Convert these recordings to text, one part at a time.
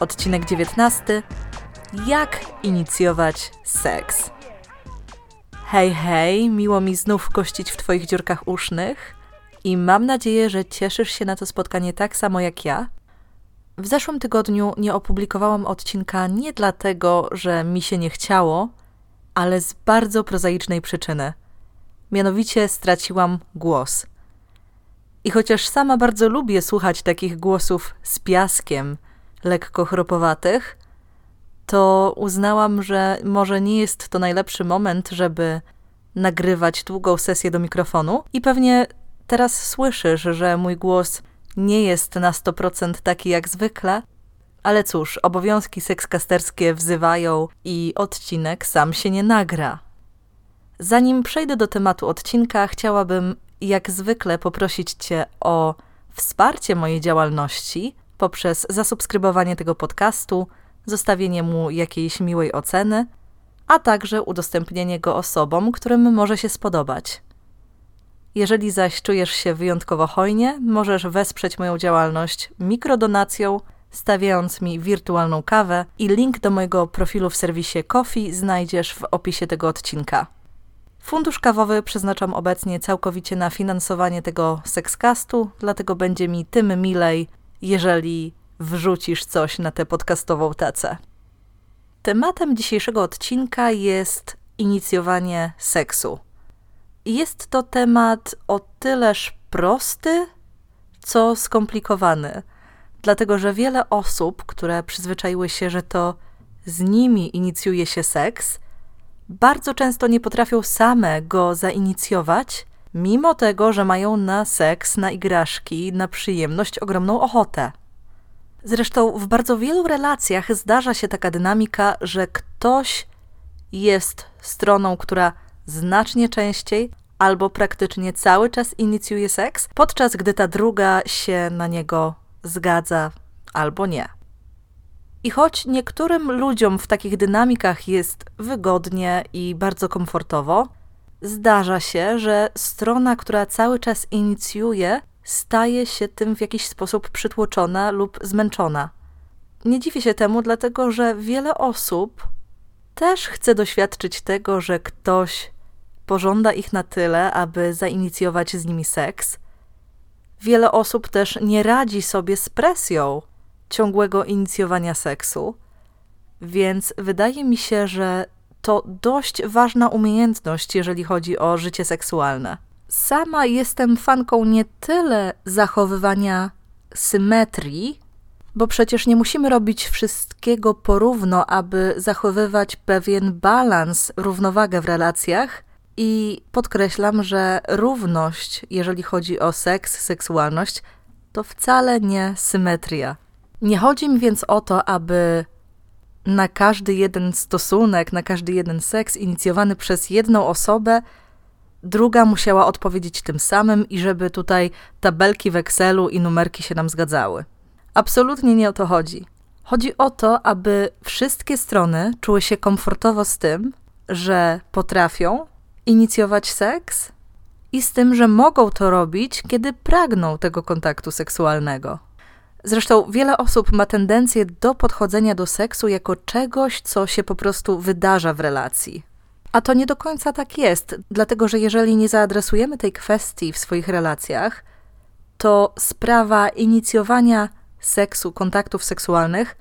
Odcinek 19. Jak inicjować seks? Hej, hej, miło mi znów gościć w Twoich dziurkach usznych i mam nadzieję, że cieszysz się na to spotkanie tak samo jak ja. W zeszłym tygodniu nie opublikowałam odcinka nie dlatego, że mi się nie chciało, ale z bardzo prozaicznej przyczyny. Mianowicie straciłam głos. I chociaż sama bardzo lubię słuchać takich głosów z piaskiem, lekko chropowatych, to uznałam, że może nie jest to najlepszy moment, żeby nagrywać długą sesję do mikrofonu. I pewnie teraz słyszysz, że mój głos nie jest na 100% taki jak zwykle, ale cóż, obowiązki sekskasterskie wzywają i odcinek sam się nie nagra. Zanim przejdę do tematu odcinka, chciałabym jak zwykle poprosić Cię o wsparcie mojej działalności poprzez zasubskrybowanie tego podcastu, zostawienie mu jakiejś miłej oceny, a także udostępnienie go osobom, którym może się spodobać. Jeżeli zaś czujesz się wyjątkowo hojnie, możesz wesprzeć moją działalność mikrodonacją, stawiając mi wirtualną kawę i link do mojego profilu w serwisie Kofi znajdziesz w opisie tego odcinka. Fundusz kawowy przeznaczam obecnie całkowicie na finansowanie tego sekscastu, dlatego będzie mi tym milej, jeżeli wrzucisz coś na tę podcastową tacę. Tematem dzisiejszego odcinka jest inicjowanie seksu. Jest to temat o tyleż prosty, co skomplikowany, dlatego że wiele osób, które przyzwyczaiły się, że to z nimi inicjuje się seks, bardzo często nie potrafią same go zainicjować, mimo tego, że mają na seks, na igraszki, na przyjemność ogromną ochotę. Zresztą w bardzo wielu relacjach zdarza się taka dynamika, że ktoś jest stroną, która znacznie częściej albo praktycznie cały czas inicjuje seks, podczas gdy ta druga się na niego zgadza albo nie. I choć niektórym ludziom w takich dynamikach jest wygodnie i bardzo komfortowo, zdarza się, że strona, która cały czas inicjuje, staje się tym w jakiś sposób przytłoczona lub zmęczona. Nie dziwię się temu, dlatego że wiele osób też chce doświadczyć tego, że ktoś pożąda ich na tyle, aby zainicjować z nimi seks. Wiele osób też nie radzi sobie z presją ciągłego inicjowania seksu, więc wydaje mi się, że to dość ważna umiejętność, jeżeli chodzi o życie seksualne. Sama jestem fanką nie tyle zachowywania symetrii, bo przecież nie musimy robić wszystkiego porówno, aby zachowywać pewien balans, równowagę w relacjach. I podkreślam, że równość, jeżeli chodzi o seks, seksualność, to wcale nie symetria. Nie chodzi mi więc o to, aby na każdy jeden stosunek, na każdy jeden seks inicjowany przez jedną osobę, druga musiała odpowiedzieć tym samym i żeby tutaj tabelki w Excelu i numerki się nam zgadzały. Absolutnie nie o to chodzi. Chodzi o to, aby wszystkie strony czuły się komfortowo z tym, że potrafią inicjować seks i z tym, że mogą to robić, kiedy pragną tego kontaktu seksualnego. Zresztą wiele osób ma tendencję do podchodzenia do seksu jako czegoś, co się po prostu wydarza w relacji. A to nie do końca tak jest, dlatego że jeżeli nie zaadresujemy tej kwestii w swoich relacjach, to sprawa inicjowania seksu, kontaktów seksualnych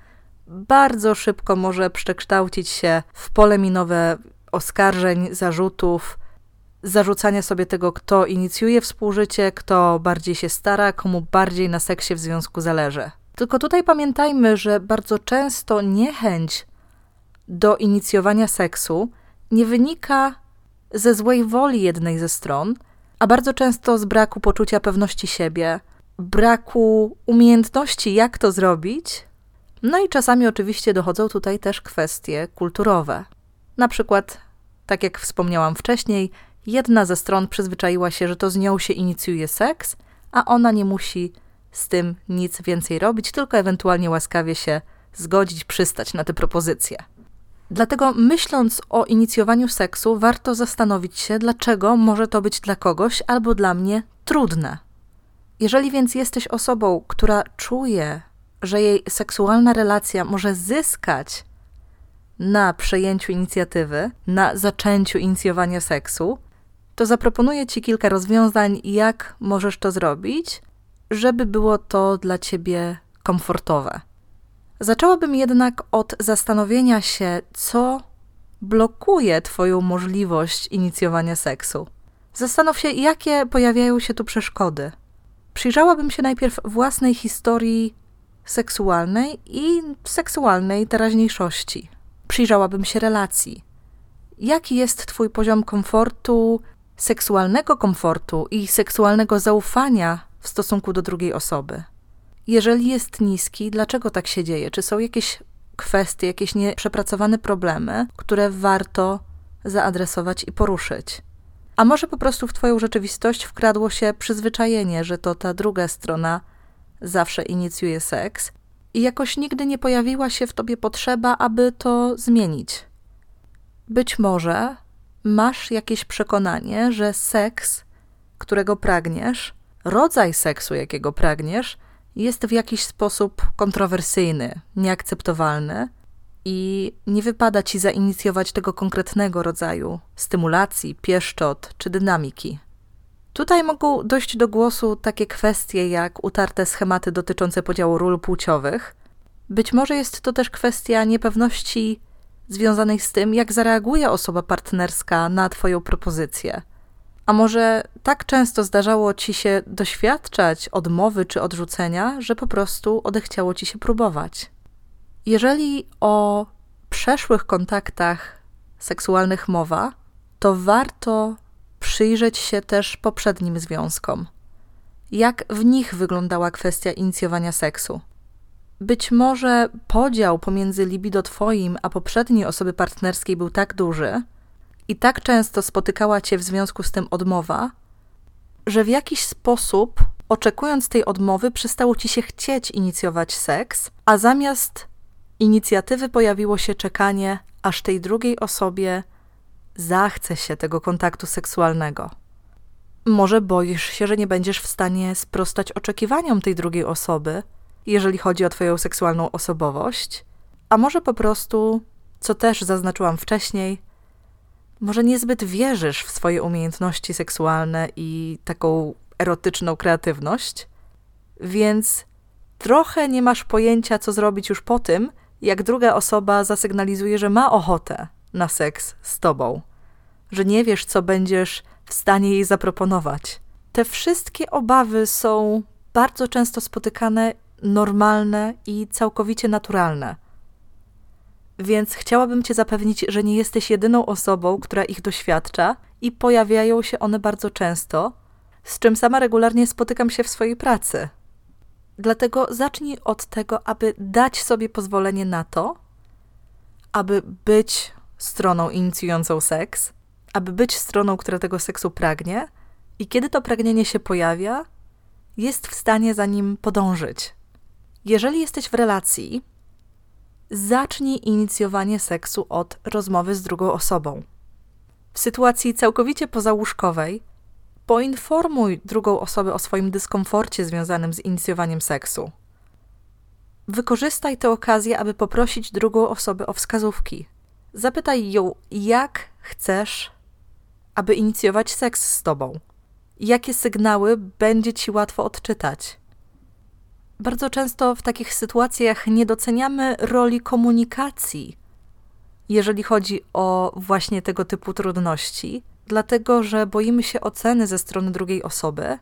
bardzo szybko może przekształcić się w pole minowe oskarżeń, zarzutów, zarzucania sobie tego, kto inicjuje współżycie, kto bardziej się stara, komu bardziej na seksie w związku zależy. Tylko tutaj pamiętajmy, że bardzo często niechęć do inicjowania seksu nie wynika ze złej woli jednej ze stron, a bardzo często z braku poczucia pewności siebie, braku umiejętności, jak to zrobić, No i czasami oczywiście dochodzą tutaj też kwestie kulturowe. Na przykład, tak jak wspomniałam wcześniej, jedna ze stron przyzwyczaiła się, że to z nią się inicjuje seks, a ona nie musi z tym nic więcej robić, tylko ewentualnie łaskawie się zgodzić, przystać na te propozycje. Dlatego myśląc o inicjowaniu seksu, warto zastanowić się, dlaczego może to być dla kogoś albo dla mnie trudne. Jeżeli więc jesteś osobą, która czuje, że jej seksualna relacja może zyskać na przejęciu inicjatywy, na zaczęciu inicjowania seksu, to zaproponuję Ci kilka rozwiązań, jak możesz to zrobić, żeby było to dla Ciebie komfortowe. Zaczęłabym jednak od zastanowienia się, co blokuje Twoją możliwość inicjowania seksu. Zastanów się, jakie pojawiają się tu przeszkody. Przyjrzałabym się najpierw własnej historii seksualnej i seksualnej teraźniejszości. Przyjrzałabym się relacji. Jaki jest Twój poziom komfortu, seksualnego komfortu i seksualnego zaufania w stosunku do drugiej osoby? Jeżeli jest niski, dlaczego tak się dzieje? Czy są jakieś kwestie, jakieś nieprzepracowane problemy, które warto zaadresować i poruszyć? A może po prostu w Twoją rzeczywistość wkradło się przyzwyczajenie, że to ta druga strona zawsze inicjuje seks i jakoś nigdy nie pojawiła się w Tobie potrzeba, aby to zmienić. Być może masz jakieś przekonanie, że seks, którego pragniesz, rodzaj seksu, jakiego pragniesz, jest w jakiś sposób kontrowersyjny, nieakceptowalny i nie wypada ci zainicjować tego konkretnego rodzaju stymulacji, pieszczot czy dynamiki. Tutaj mogą dojść do głosu takie kwestie jak utarte schematy dotyczące podziału ról płciowych. Być może jest to też kwestia niepewności związanej z tym, jak zareaguje osoba partnerska na Twoją propozycję. A może tak często zdarzało ci się doświadczać odmowy czy odrzucenia, że po prostu odechciało ci się próbować. Jeżeli o przeszłych kontaktach seksualnych mowa, to warto przyjrzeć się też poprzednim związkom. Jak w nich wyglądała kwestia inicjowania seksu? Być może podział pomiędzy libido Twoim a poprzedniej osoby partnerskiej był tak duży, i tak często spotykała cię w związku z tym odmowa, że w jakiś sposób, oczekując tej odmowy, przestało ci się chcieć inicjować seks, a zamiast inicjatywy pojawiło się czekanie, aż tej drugiej osobie zachce się tego kontaktu seksualnego. Może boisz się, że nie będziesz w stanie sprostać oczekiwaniom tej drugiej osoby, jeżeli chodzi o Twoją seksualną osobowość, a może po prostu, co też zaznaczyłam wcześniej, może niezbyt wierzysz w swoje umiejętności seksualne i taką erotyczną kreatywność, więc trochę nie masz pojęcia, co zrobić już po tym, jak druga osoba zasygnalizuje, że ma ochotę na seks z tobą, że nie wiesz, co będziesz w stanie jej zaproponować. Te wszystkie obawy są bardzo często spotykane, normalne i całkowicie naturalne. Więc chciałabym Cię zapewnić, że nie jesteś jedyną osobą, która ich doświadcza i pojawiają się one bardzo często, z czym sama regularnie spotykam się w swojej pracy. Dlatego zacznij od tego, aby dać sobie pozwolenie na to, aby być stroną inicjującą seks, aby być stroną, która tego seksu pragnie, i kiedy to pragnienie się pojawia, jest w stanie za nim podążyć. Jeżeli jesteś w relacji, zacznij inicjowanie seksu od rozmowy z drugą osobą. W sytuacji całkowicie pozałóżkowej poinformuj drugą osobę o swoim dyskomforcie związanym z inicjowaniem seksu. Wykorzystaj tę okazję, aby poprosić drugą osobę o wskazówki. Zapytaj ją, jak chcesz, aby inicjować seks z tobą. Jakie sygnały będzie ci łatwo odczytać bardzo często w takich sytuacjach nie doceniamy roli komunikacji, jeżeli chodzi o właśnie tego typu trudności, dlatego że boimy się oceny ze strony drugiej osoby,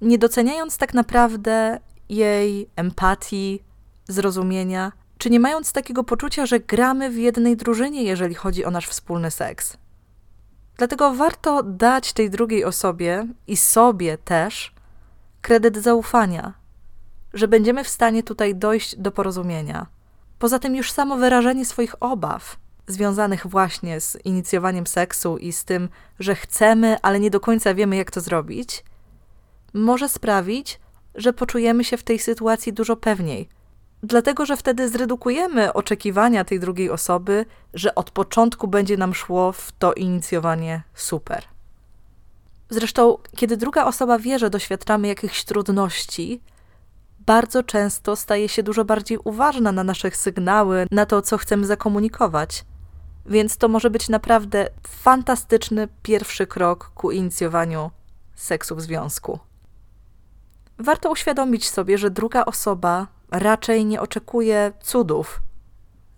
nie doceniając tak naprawdę jej empatii, zrozumienia, czy nie mając takiego poczucia, że gramy w jednej drużynie, jeżeli chodzi o nasz wspólny seks. Dlatego warto dać tej drugiej osobie i sobie też kredyt zaufania, że będziemy w stanie tutaj dojść do porozumienia, Poza tym już samo wyrażenie swoich obaw związanych właśnie z inicjowaniem seksu i z tym, że chcemy, ale nie do końca wiemy, jak to zrobić, może sprawić, że poczujemy się w tej sytuacji dużo pewniej. Dlatego, że wtedy zredukujemy oczekiwania tej drugiej osoby, że od początku będzie nam szło w to inicjowanie super. Zresztą, kiedy druga osoba wie, że doświadczamy jakichś trudności, bardzo często staje się dużo bardziej uważna na nasze sygnały, na to, co chcemy zakomunikować. Więc to może być naprawdę fantastyczny pierwszy krok ku inicjowaniu seksu w związku. Warto uświadomić sobie, że druga osoba raczej nie oczekuje cudów,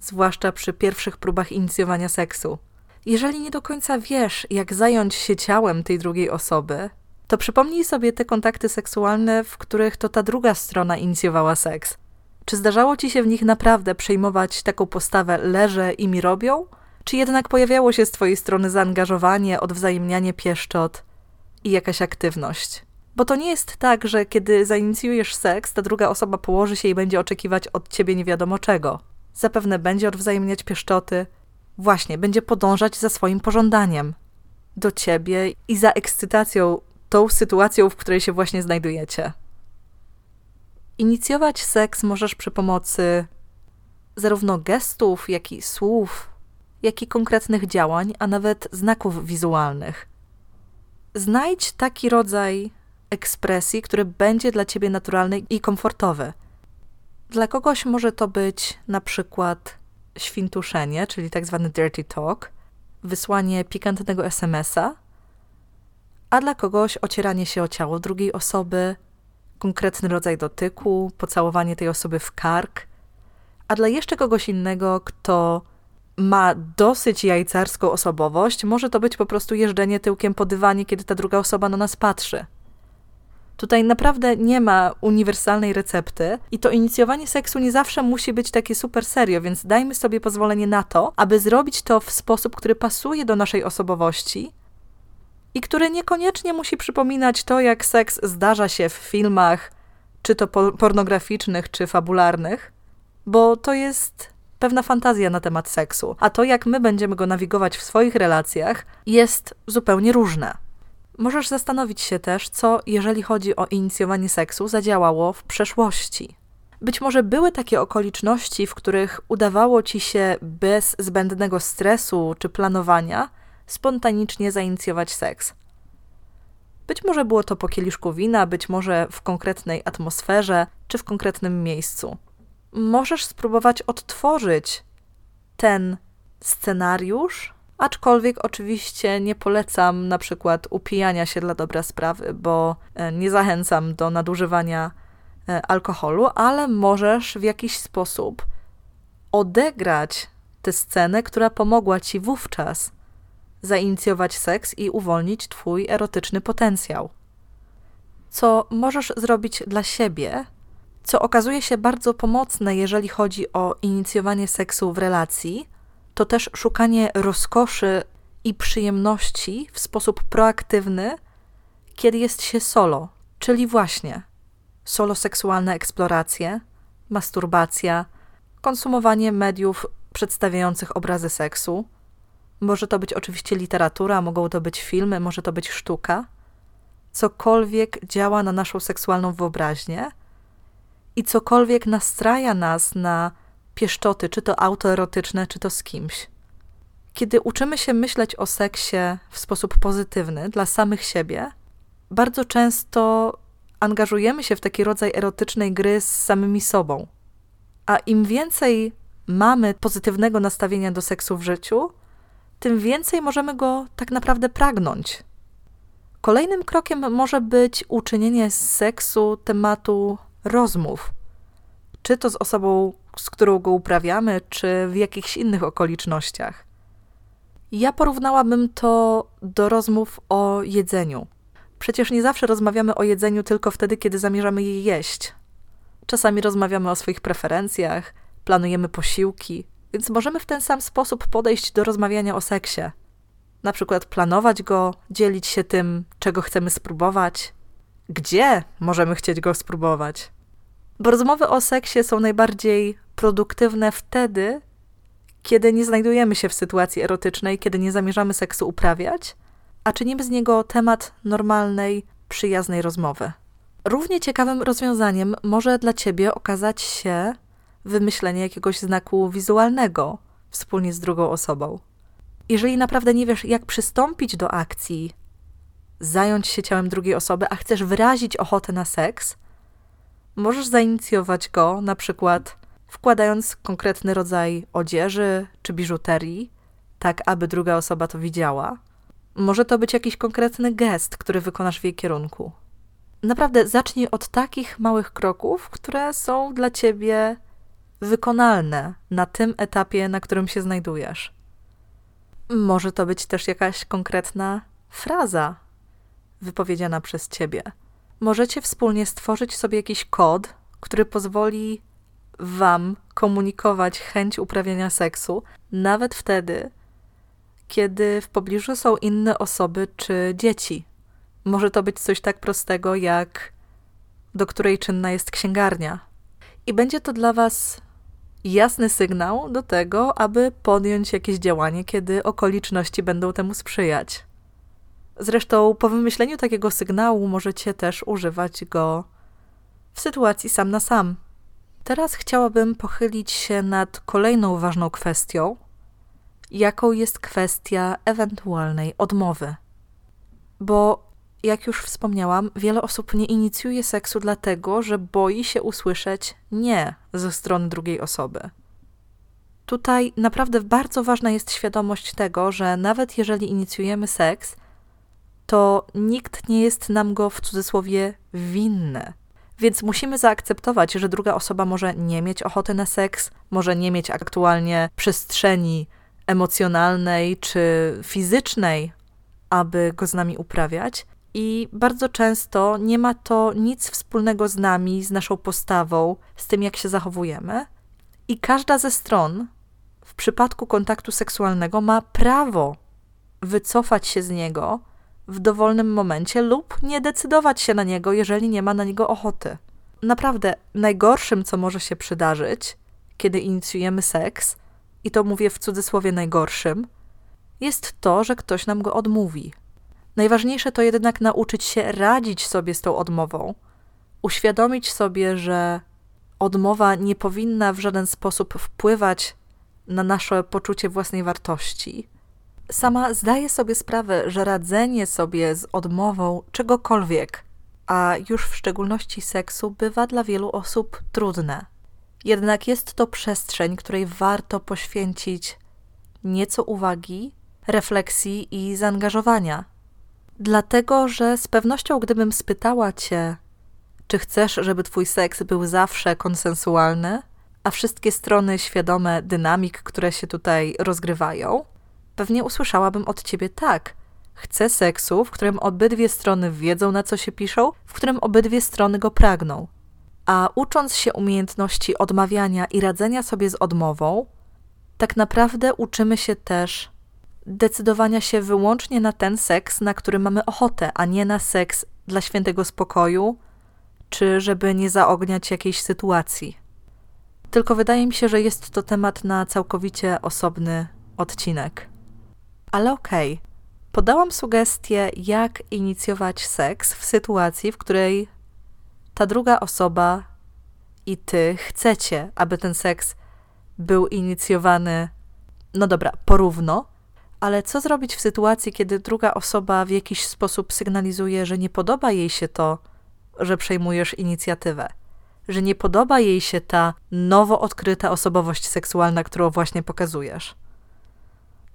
zwłaszcza przy pierwszych próbach inicjowania seksu. Jeżeli nie do końca wiesz, jak zająć się ciałem tej drugiej osoby, to przypomnij sobie te kontakty seksualne, w których to ta druga strona inicjowała seks. Czy zdarzało ci się w nich naprawdę przejmować taką postawę leżę i mi robią? Czy jednak pojawiało się z twojej strony zaangażowanie, odwzajemnianie pieszczot i jakaś aktywność? Bo to nie jest tak, że kiedy zainicjujesz seks, ta druga osoba położy się i będzie oczekiwać od ciebie nie wiadomo czego. Zapewne będzie odwzajemniać pieszczoty, właśnie będzie podążać za swoim pożądaniem do ciebie i za ekscytacją tą sytuacją, w której się właśnie znajdujecie. Inicjować seks możesz przy pomocy zarówno gestów, jak i słów, jak i konkretnych działań, a nawet znaków wizualnych. Znajdź taki rodzaj ekspresji, który będzie dla ciebie naturalny i komfortowy. Dla kogoś może to być na przykład świntuszenie, czyli tak zwany dirty talk, wysłanie pikantnego SMS-a, a dla kogoś ocieranie się o ciało drugiej osoby, konkretny rodzaj dotyku, pocałowanie tej osoby w kark, a dla jeszcze kogoś innego, kto ma dosyć jajcarską osobowość, może to być po prostu jeżdżenie tyłkiem po dywanie, kiedy ta druga osoba na nas patrzy. Tutaj naprawdę nie ma uniwersalnej recepty i to inicjowanie seksu nie zawsze musi być takie super serio, więc dajmy sobie pozwolenie na to, aby zrobić to w sposób, który pasuje do naszej osobowości i który niekoniecznie musi przypominać to, jak seks zdarza się w filmach, czy to pornograficznych, czy fabularnych, bo to jest pewna fantazja na temat seksu, a to, jak my będziemy go nawigować w swoich relacjach, jest zupełnie różne. Możesz zastanowić się też, co, jeżeli chodzi o inicjowanie seksu, zadziałało w przeszłości. Być może były takie okoliczności, w których udawało ci się bez zbędnego stresu czy planowania spontanicznie zainicjować seks. Być może było to po kieliszku wina, być może w konkretnej atmosferze czy w konkretnym miejscu. Możesz spróbować odtworzyć ten scenariusz Aczkolwiek oczywiście nie polecam na przykład upijania się dla dobra sprawy, bo e, nie zachęcam do nadużywania e, alkoholu, ale możesz w jakiś sposób odegrać tę scenę, która pomogła ci wówczas zainicjować seks i uwolnić twój erotyczny potencjał. Co możesz zrobić dla siebie, co okazuje się bardzo pomocne, jeżeli chodzi o inicjowanie seksu w relacji, to też szukanie rozkoszy i przyjemności w sposób proaktywny, kiedy jest się solo, czyli właśnie solo seksualne eksploracje, masturbacja, konsumowanie mediów przedstawiających obrazy seksu. Może to być oczywiście literatura, mogą to być filmy, może to być sztuka. Cokolwiek działa na naszą seksualną wyobraźnię i cokolwiek nastraja nas na pieszczoty, czy to autoerotyczne, czy to z kimś. Kiedy uczymy się myśleć o seksie w sposób pozytywny dla samych siebie, bardzo często angażujemy się w taki rodzaj erotycznej gry z samymi sobą. A im więcej mamy pozytywnego nastawienia do seksu w życiu, tym więcej możemy go tak naprawdę pragnąć. Kolejnym krokiem może być uczynienie z seksu tematu rozmów, czy to z osobą, z którą go uprawiamy, czy w jakichś innych okolicznościach. Ja porównałabym to do rozmów o jedzeniu. Przecież nie zawsze rozmawiamy o jedzeniu tylko wtedy, kiedy zamierzamy je jeść. Czasami rozmawiamy o swoich preferencjach, planujemy posiłki, więc możemy w ten sam sposób podejść do rozmawiania o seksie. Na przykład planować go, dzielić się tym, czego chcemy spróbować, gdzie możemy chcieć go spróbować. Bo rozmowy o seksie są najbardziej produktywne wtedy, kiedy nie znajdujemy się w sytuacji erotycznej, kiedy nie zamierzamy seksu uprawiać, a czynimy z niego temat normalnej, przyjaznej rozmowy. Równie ciekawym rozwiązaniem może dla Ciebie okazać się wymyślenie jakiegoś znaku wizualnego wspólnie z drugą osobą. Jeżeli naprawdę nie wiesz, jak przystąpić do akcji, zająć się ciałem drugiej osoby, a chcesz wyrazić ochotę na seks, możesz zainicjować go na przykład wkładając konkretny rodzaj odzieży czy biżuterii, tak aby druga osoba to widziała. Może to być jakiś konkretny gest, który wykonasz w jej kierunku. Naprawdę zacznij od takich małych kroków, które są dla ciebie wykonalne na tym etapie, na którym się znajdujesz. Może to być też jakaś konkretna fraza wypowiedziana przez ciebie. Możecie wspólnie stworzyć sobie jakiś kod, który pozwoli Wam komunikować chęć uprawiania seksu, nawet wtedy, kiedy w pobliżu są inne osoby czy dzieci. Może to być coś tak prostego jak do której czynna jest księgarnia. I będzie to dla Was jasny sygnał do tego, aby podjąć jakieś działanie, kiedy okoliczności będą temu sprzyjać. Zresztą po wymyśleniu takiego sygnału możecie też używać go w sytuacji sam na sam. Teraz chciałabym pochylić się nad kolejną ważną kwestią, jaką jest kwestia ewentualnej odmowy. Bo, jak już wspomniałam, wiele osób nie inicjuje seksu dlatego, że boi się usłyszeć nie ze strony drugiej osoby. Tutaj naprawdę bardzo ważna jest świadomość tego, że nawet jeżeli inicjujemy seks, to nikt nie jest nam go w cudzysłowie winny. Więc musimy zaakceptować, że druga osoba może nie mieć ochoty na seks, może nie mieć aktualnie przestrzeni emocjonalnej czy fizycznej, aby go z nami uprawiać. I bardzo często nie ma to nic wspólnego z nami, z naszą postawą, z tym, jak się zachowujemy. I każda ze stron w przypadku kontaktu seksualnego ma prawo wycofać się z niego w dowolnym momencie lub nie decydować się na niego, jeżeli nie ma na niego ochoty. Naprawdę, najgorszym, co może się przydarzyć, kiedy inicjujemy seks, i to mówię w cudzysłowie najgorszym, jest to, że ktoś nam go odmówi. Najważniejsze to jednak nauczyć się radzić sobie z tą odmową, uświadomić sobie, że odmowa nie powinna w żaden sposób wpływać na nasze poczucie własnej wartości sama zdaję sobie sprawę, że radzenie sobie z odmową czegokolwiek, a już w szczególności seksu, bywa dla wielu osób trudne. Jednak jest to przestrzeń, której warto poświęcić nieco uwagi, refleksji i zaangażowania. Dlatego, że z pewnością, gdybym spytała cię, czy chcesz, żeby twój seks był zawsze konsensualny, a wszystkie strony świadome dynamik, które się tutaj rozgrywają, pewnie usłyszałabym od ciebie tak. Chcę seksu, w którym obydwie strony wiedzą, na co się piszą, w którym obydwie strony go pragną. A ucząc się umiejętności odmawiania i radzenia sobie z odmową, tak naprawdę uczymy się też decydowania się wyłącznie na ten seks, na który mamy ochotę, a nie na seks dla świętego spokoju, czy żeby nie zaogniać jakiejś sytuacji. Tylko wydaje mi się, że jest to temat na całkowicie osobny odcinek. Ale okej, okay. podałam sugestię, jak inicjować seks w sytuacji, w której ta druga osoba i ty chcecie, aby ten seks był inicjowany, no dobra, porówno, ale co zrobić w sytuacji, kiedy druga osoba w jakiś sposób sygnalizuje, że nie podoba jej się to, że przejmujesz inicjatywę, że nie podoba jej się ta nowo odkryta osobowość seksualna, którą właśnie pokazujesz?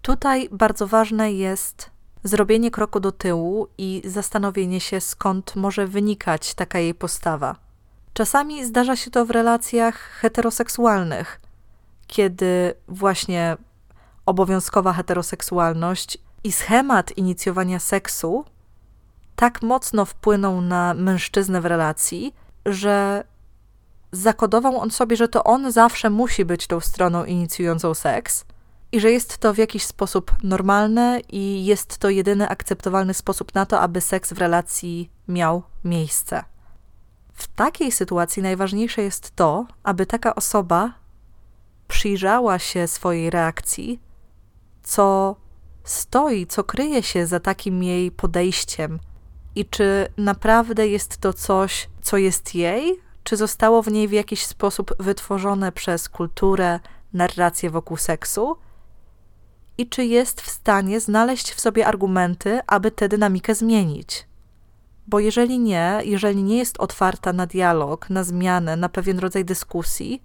Tutaj bardzo ważne jest zrobienie kroku do tyłu i zastanowienie się, skąd może wynikać taka jej postawa. Czasami zdarza się to w relacjach heteroseksualnych, kiedy właśnie obowiązkowa heteroseksualność i schemat inicjowania seksu tak mocno wpłynął na mężczyznę w relacji, że zakodował on sobie, że to on zawsze musi być tą stroną inicjującą seks, i że jest to w jakiś sposób normalne i jest to jedyny akceptowalny sposób na to, aby seks w relacji miał miejsce. W takiej sytuacji najważniejsze jest to, aby taka osoba przyjrzała się swojej reakcji, co stoi, co kryje się za takim jej podejściem i czy naprawdę jest to coś, co jest jej, czy zostało w niej w jakiś sposób wytworzone przez kulturę, narrację wokół seksu i czy jest w stanie znaleźć w sobie argumenty, aby tę dynamikę zmienić. Bo jeżeli nie, jeżeli nie jest otwarta na dialog, na zmianę, na pewien rodzaj dyskusji,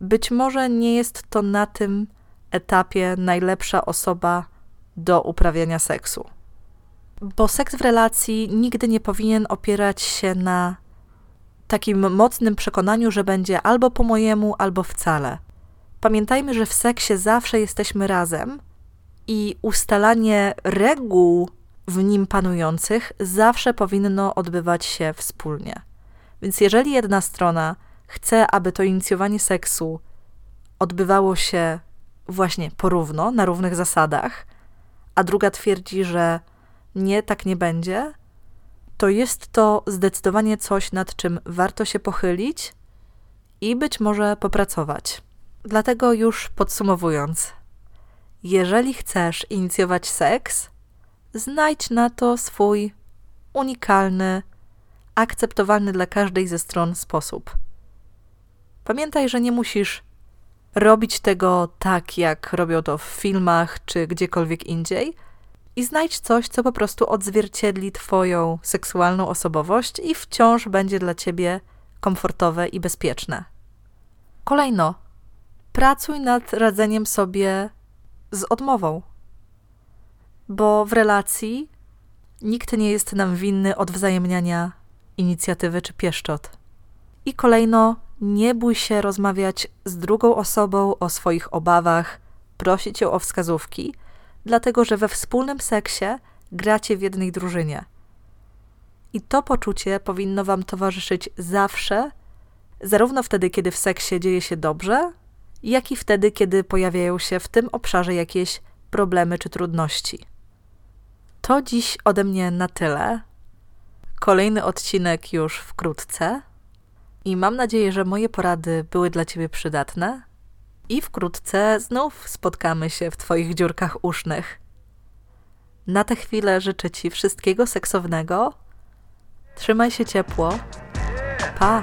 być może nie jest to na tym etapie najlepsza osoba do uprawiania seksu. Bo seks w relacji nigdy nie powinien opierać się na takim mocnym przekonaniu, że będzie albo po mojemu, albo wcale. Pamiętajmy, że w seksie zawsze jesteśmy razem i ustalanie reguł w nim panujących zawsze powinno odbywać się wspólnie. Więc jeżeli jedna strona chce, aby to inicjowanie seksu odbywało się właśnie porówno, na równych zasadach, a druga twierdzi, że nie, tak nie będzie, to jest to zdecydowanie coś, nad czym warto się pochylić i być może popracować. Dlatego już podsumowując, jeżeli chcesz inicjować seks, znajdź na to swój unikalny, akceptowalny dla każdej ze stron sposób. Pamiętaj, że nie musisz robić tego tak, jak robią to w filmach czy gdziekolwiek indziej, i znajdź coś, co po prostu odzwierciedli Twoją seksualną osobowość i wciąż będzie dla Ciebie komfortowe i bezpieczne. Kolejno, pracuj nad radzeniem sobie z odmową, bo w relacji nikt nie jest nam winny odwzajemniania inicjatywy czy pieszczot. I kolejno, nie bój się rozmawiać z drugą osobą o swoich obawach, prosić ją o wskazówki, dlatego że we wspólnym seksie gracie w jednej drużynie. I to poczucie powinno Wam towarzyszyć zawsze, zarówno wtedy, kiedy w seksie dzieje się dobrze, jak i wtedy, kiedy pojawiają się w tym obszarze jakieś problemy czy trudności. To dziś ode mnie na tyle. Kolejny odcinek już wkrótce. I mam nadzieję, że moje porady były dla Ciebie przydatne. I wkrótce znów spotkamy się w Twoich dziurkach usznych. Na tę chwilę życzę Ci wszystkiego seksownego. Trzymaj się ciepło. Pa!